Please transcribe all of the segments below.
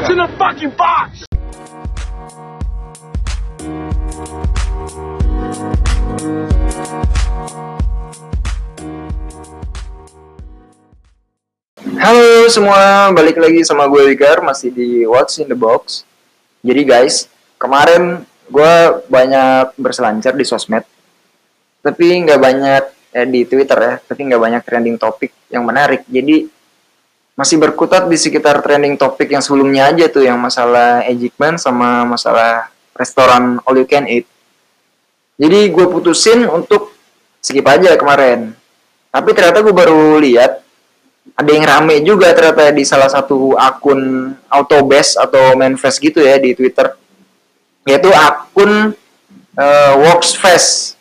What's in the fucking box? Halo semua, balik lagi sama gue Wigar, masih di What's in the Box. Jadi guys, kemarin gue banyak berselancar di sosmed, tapi nggak banyak eh, di Twitter ya, tapi nggak banyak trending topik yang menarik. Jadi masih berkutat di sekitar trending topik yang sebelumnya aja tuh, yang masalah Ejikman sama masalah restoran all you can eat. Jadi gue putusin untuk skip aja kemarin. Tapi ternyata gue baru lihat ada yang rame juga ternyata di salah satu akun Autobase atau Manfest gitu ya di Twitter yaitu akun uh, Worksfest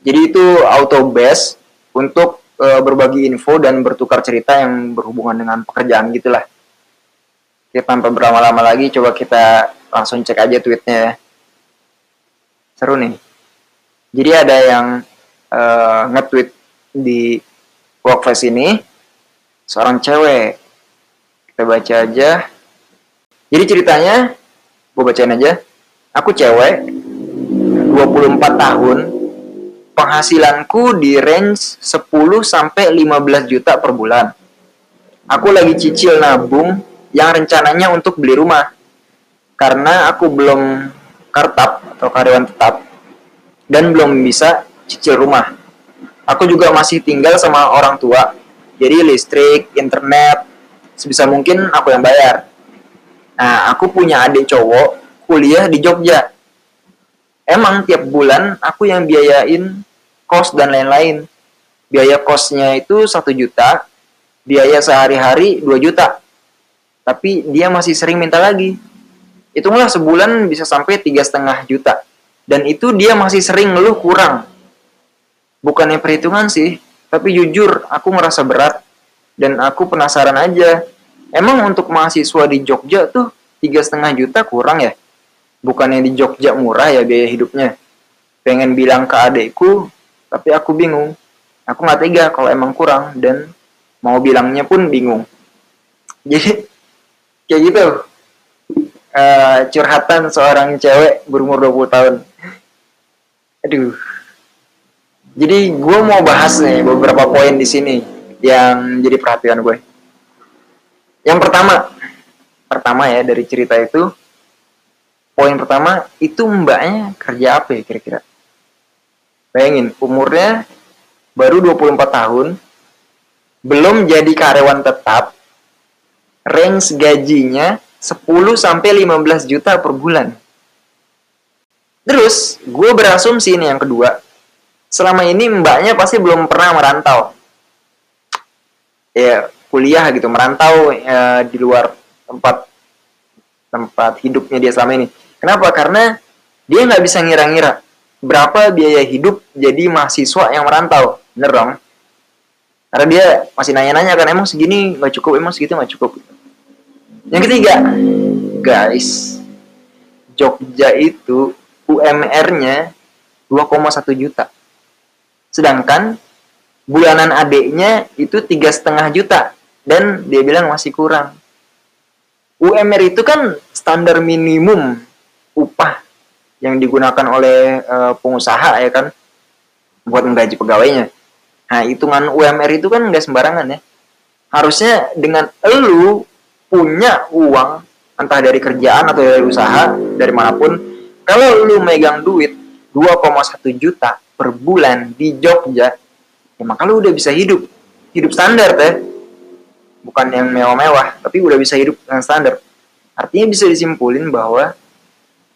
jadi itu Autobase untuk uh, berbagi info dan bertukar cerita yang berhubungan dengan pekerjaan gitulah ya tanpa berlama-lama lagi coba kita langsung cek aja tweetnya ya seru nih jadi ada yang uh, nge-tweet di Workfest ini seorang cewek. Kita baca aja. Jadi ceritanya, gue bacain aja. Aku cewek, 24 tahun, penghasilanku di range 10 sampai 15 juta per bulan. Aku lagi cicil nabung yang rencananya untuk beli rumah. Karena aku belum kartap atau karyawan tetap dan belum bisa cicil rumah. Aku juga masih tinggal sama orang tua jadi listrik, internet, sebisa mungkin aku yang bayar. Nah, aku punya adik cowok kuliah di Jogja. Emang tiap bulan aku yang biayain kos dan lain-lain. Biaya kosnya itu satu juta, biaya sehari-hari 2 juta. Tapi dia masih sering minta lagi. Hitunglah sebulan bisa sampai tiga setengah juta. Dan itu dia masih sering ngeluh kurang. Bukannya perhitungan sih, tapi jujur aku ngerasa berat dan aku penasaran aja emang untuk mahasiswa di Jogja tuh tiga setengah juta kurang ya bukannya di Jogja murah ya biaya hidupnya pengen bilang ke adekku tapi aku bingung. Aku nggak tega kalau emang kurang dan mau bilangnya pun bingung. Jadi kayak gitu. Uh, curhatan seorang cewek berumur 20 tahun. Aduh. Jadi gue mau bahas nih beberapa poin di sini yang jadi perhatian gue. Yang pertama, pertama ya dari cerita itu, poin pertama itu mbaknya kerja apa ya kira-kira? Bayangin, umurnya baru 24 tahun, belum jadi karyawan tetap, range gajinya 10 sampai 15 juta per bulan. Terus, gue berasumsi ini yang kedua, selama ini mbaknya pasti belum pernah merantau. Ya kuliah gitu merantau ya, di luar tempat tempat hidupnya dia selama ini. Kenapa? Karena dia nggak bisa ngira-ngira berapa biaya hidup jadi mahasiswa yang merantau? Bener dong. Karena dia masih nanya-nanya kan emang segini nggak cukup emang segitu nggak cukup? Yang ketiga guys Jogja itu UMR-nya 2,1 juta. Sedangkan bulanan adiknya itu tiga setengah juta dan dia bilang masih kurang. UMR itu kan standar minimum upah yang digunakan oleh e, pengusaha ya kan buat menggaji pegawainya nah hitungan UMR itu kan nggak sembarangan ya harusnya dengan elu punya uang entah dari kerjaan atau dari usaha dari mana pun kalau lu megang duit 2,1 juta per bulan di Jogja, ya maka lu udah bisa hidup. Hidup standar teh. Bukan yang mewah-mewah, tapi udah bisa hidup dengan standar. Artinya bisa disimpulin bahwa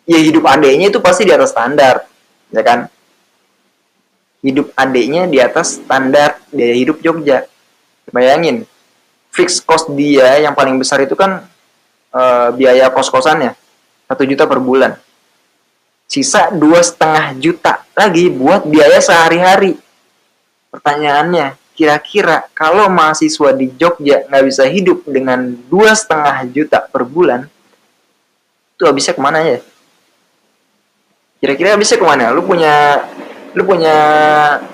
ya hidup adeknya itu pasti di atas standar, ya kan? Hidup adeknya di atas standar biaya hidup Jogja. Bayangin, fix cost dia yang paling besar itu kan e, biaya kos-kosannya satu juta per bulan sisa dua setengah juta lagi buat biaya sehari-hari. Pertanyaannya, kira-kira kalau mahasiswa di Jogja nggak bisa hidup dengan dua setengah juta per bulan, itu habisnya ke mana ya? Kira-kira habisnya ke mana? Lu punya, lu punya,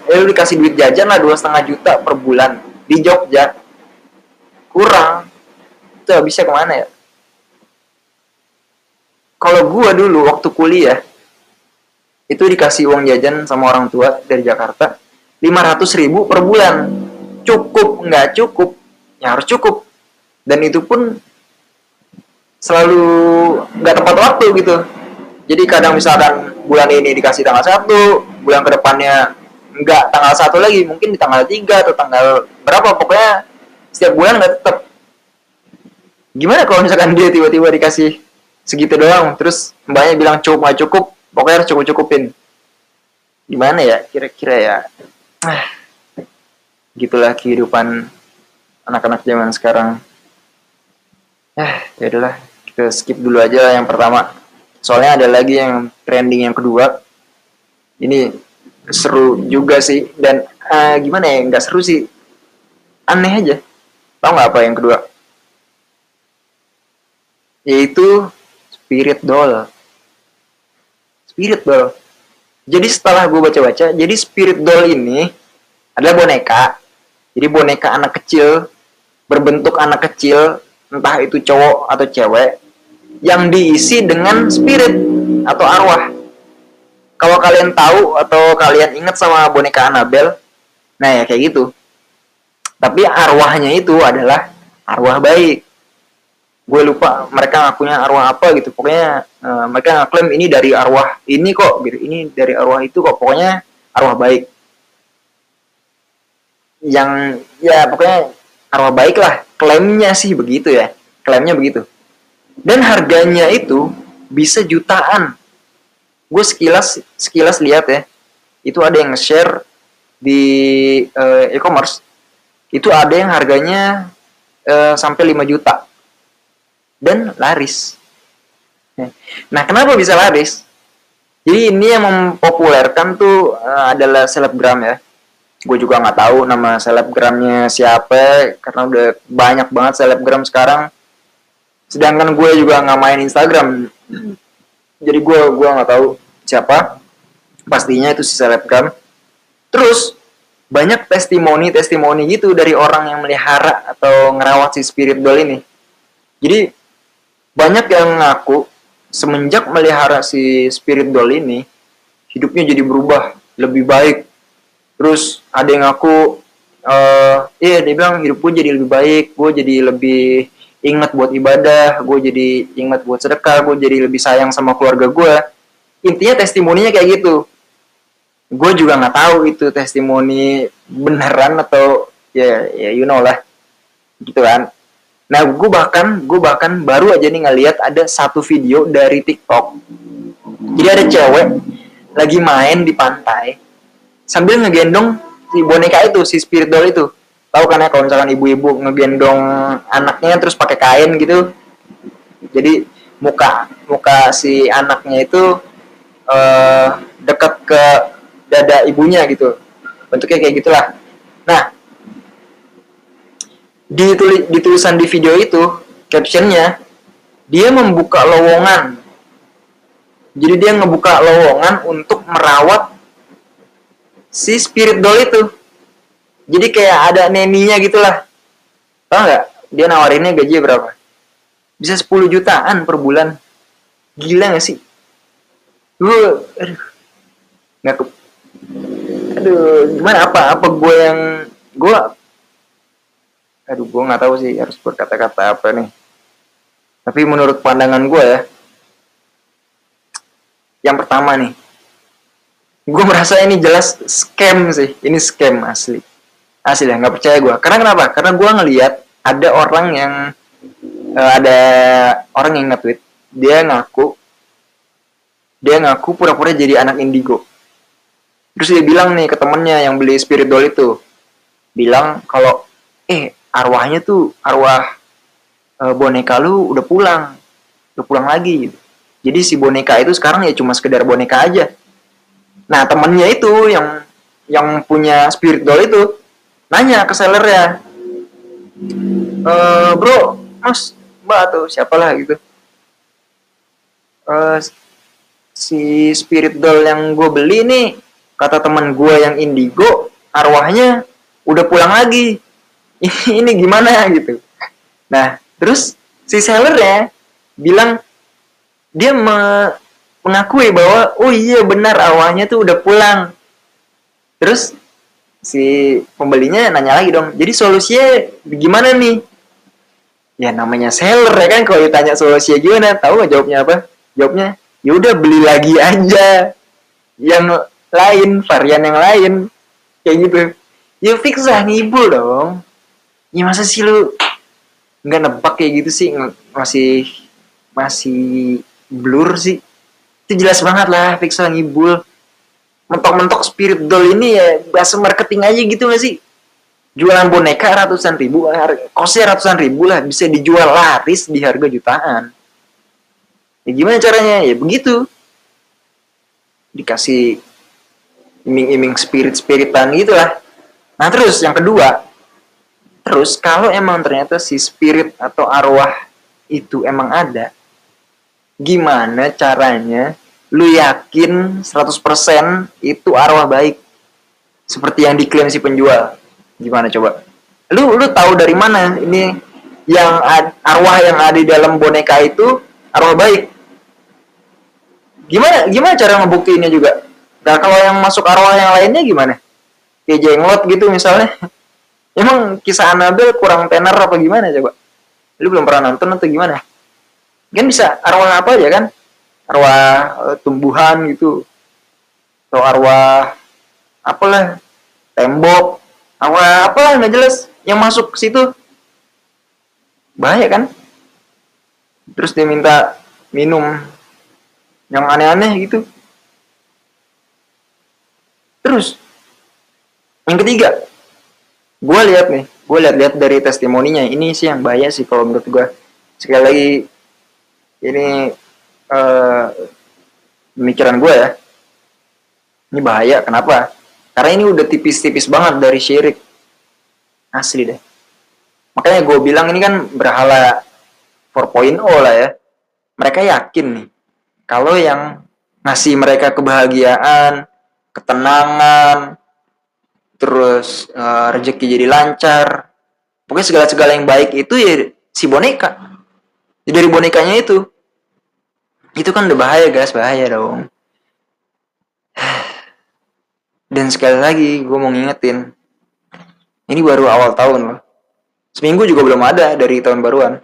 eh, lu dikasih duit jajan lah dua setengah juta per bulan. Di Jogja, kurang, itu habisnya ke mana ya? kalau gua dulu waktu kuliah itu dikasih uang jajan sama orang tua dari Jakarta 500 ribu per bulan. Cukup nggak cukup ya harus cukup. Dan itu pun selalu nggak tepat waktu gitu jadi kadang misalkan bulan ini dikasih tanggal satu bulan ke depannya nggak tanggal satu lagi mungkin di tanggal tiga atau tanggal berapa pokoknya setiap bulan nggak tetap gimana kalau misalkan dia tiba-tiba dikasih segitu doang terus mbaknya bilang cukup nggak cukup pokoknya harus cukup cukupin gimana ya kira-kira ya? Ah, gitulah kehidupan anak-anak zaman sekarang. Eh ya udahlah kita skip dulu aja yang pertama soalnya ada lagi yang trending yang kedua. Ini seru juga sih. Dan uh, gimana ya nggak seru sih. Aneh aja. Tau nggak apa yang kedua? Yaitu spirit doll. Spirit doll. Jadi setelah gue baca-baca jadi spirit doll ini adalah boneka. Jadi boneka anak kecil berbentuk anak kecil entah itu cowok atau cewek yang diisi dengan spirit atau arwah. Kalau kalian tahu atau kalian ingat sama boneka Annabelle nah ya kayak gitu. Tapi arwahnya itu adalah arwah baik. Gue lupa mereka ngakunya arwah apa gitu. Pokoknya uh, mereka ngaklaim ini dari arwah ini kok gitu. Ini dari arwah itu kok. Pokoknya arwah baik. Yang ya pokoknya arwah baik lah. Klaimnya sih begitu ya. Klaimnya begitu dan harganya itu bisa jutaan gue sekilas sekilas lihat ya itu ada yang share di uh, e-commerce itu ada yang harganya uh, sampai 5 juta dan laris. Nah, kenapa bisa laris? Jadi ini yang mempopulerkan tuh uh, adalah selebgram ya. Gue juga nggak tahu nama selebgramnya siapa karena udah banyak banget selebgram sekarang. Sedangkan gue juga nggak main Instagram. Jadi gue gua nggak tahu siapa. Pastinya itu si selebgram. Terus banyak testimoni-testimoni gitu dari orang yang melihara atau ngerawat si spirit doll ini. Jadi banyak yang ngaku semenjak melihara si spirit doll ini hidupnya jadi berubah lebih baik terus ada yang ngaku uh, iya dia bilang hidup gue jadi lebih baik gue jadi lebih ingat buat ibadah gue jadi ingat buat sedekah gue jadi lebih sayang sama keluarga gue intinya testimoninya kayak gitu gue juga nggak tahu itu testimoni beneran atau ya ya you know lah gitu kan Nah, gue bahkan gue bahkan baru aja nih ngeliat ada satu video dari TikTok. Jadi ada cewek lagi main di pantai sambil ngegendong si boneka itu, si spirit doll itu. Tahu kan ya kalau misalkan ibu-ibu ngegendong anaknya terus pakai kain gitu. Jadi muka muka si anaknya itu uh, dekat ke dada ibunya gitu. Bentuknya kayak gitulah. Nah, di, tulis, di tulisan di video itu captionnya dia membuka lowongan jadi dia ngebuka lowongan untuk merawat si spirit doll itu jadi kayak ada neninya gitulah. Tau nggak? Dia nawarinnya gaji berapa? Bisa 10 jutaan per bulan. Gila gak sih? Gue aduh. Nggak ke aduh gimana? Apa apa gue yang gue aduh gue nggak tahu sih harus berkata-kata apa nih. Tapi menurut pandangan gue ya yang pertama nih gue merasa ini jelas scam sih. Ini scam asli asli ya nggak percaya gue karena kenapa? Karena gue ngelihat ada orang yang uh, ada orang yang nge-tweet dia ngaku dia ngaku pura-pura jadi anak indigo. Terus dia bilang nih ke temennya yang beli spirit doll itu bilang kalau eh arwahnya tuh arwah e, boneka lu udah pulang udah pulang lagi. Jadi si boneka itu sekarang ya cuma sekedar boneka aja. Nah temennya itu yang yang punya spirit doll itu nanya ke sellernya. E, bro mas mbak atau siapalah gitu. E, si spirit doll yang gue beli nih kata teman gue yang indigo arwahnya udah pulang lagi. Ini gimana? gitu. Nah terus si seller ya bilang dia me mengakui bahwa oh iya benar awalnya tuh udah pulang. Terus si pembelinya nanya lagi dong jadi solusinya gimana nih? Ya namanya seller ya kan kalau ditanya solusinya gimana tahu nggak jawabnya apa? Jawabnya ya udah beli lagi aja yang lain varian yang lain. Kayak gitu. Ya fix lah ngibul dong. Ya masa sih lu nggak nebak kayak gitu sih? Masih masih blur sih? Itu jelas banget lah fix lah ngibul mentok-mentok spirit doll ini ya bahasa marketing aja gitu gak sih? Jualan boneka ratusan ribu kosnya ratusan ribu lah bisa dijual laris di harga jutaan. Ya gimana caranya? Ya begitu. Dikasih iming-iming spirit-spiritan gitu lah. Nah terus yang kedua terus kalau emang ternyata si spirit atau arwah itu emang ada gimana caranya lu yakin 100% itu arwah baik? Seperti yang diklaim si penjual. Gimana coba? Lu lu tahu dari mana ini yang ad, arwah yang ada di dalam boneka itu arwah baik? Gimana gimana cara ngebuktiinnya juga? Nah kalau yang masuk arwah yang lainnya gimana? Kayak jenglot gitu misalnya. Emang kisah Anabel kurang tenar apa gimana coba? Lu belum pernah nonton atau gimana? Kan bisa arwah apa aja kan arwah uh, tumbuhan gitu. Atau arwah apalah tembok. Arwah apalah nggak jelas. Yang masuk ke situ bahaya kan? Terus dia minta minum yang aneh-aneh gitu. Terus yang ketiga gue lihat nih gue lihat-lihat dari testimoninya. Ini sih yang bahaya sih kalau menurut gue sekali lagi ini uh, pemikiran gue ya. Ini bahaya kenapa? Karena ini udah tipis-tipis banget dari syirik. Asli deh. Makanya gue bilang ini kan berhala 4.0 lah ya. Mereka yakin nih kalau yang ngasih mereka kebahagiaan ketenangan terus uh, rezeki jadi lancar pokoknya segala-segala yang baik itu ya si boneka. Jadi dari bonekanya itu itu kan udah bahaya guys. Bahaya dong. Dan sekali lagi gue mau ngingetin ini baru awal tahun loh. Seminggu juga belum ada dari tahun baruan.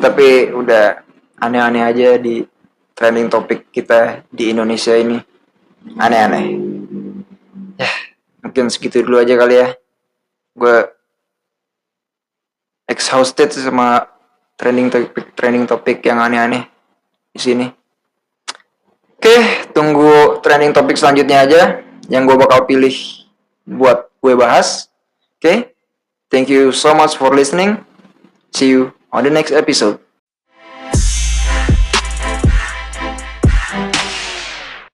Tapi udah aneh-aneh aja di trending topik kita di Indonesia ini. Aneh-aneh. Ya mungkin segitu dulu aja kali ya. Gue exhausted sama trending topik trending topik yang aneh-aneh di sini. Oke, tunggu trending topik selanjutnya aja yang gue bakal pilih buat gue bahas. Oke, thank you so much for listening. See you on the next episode.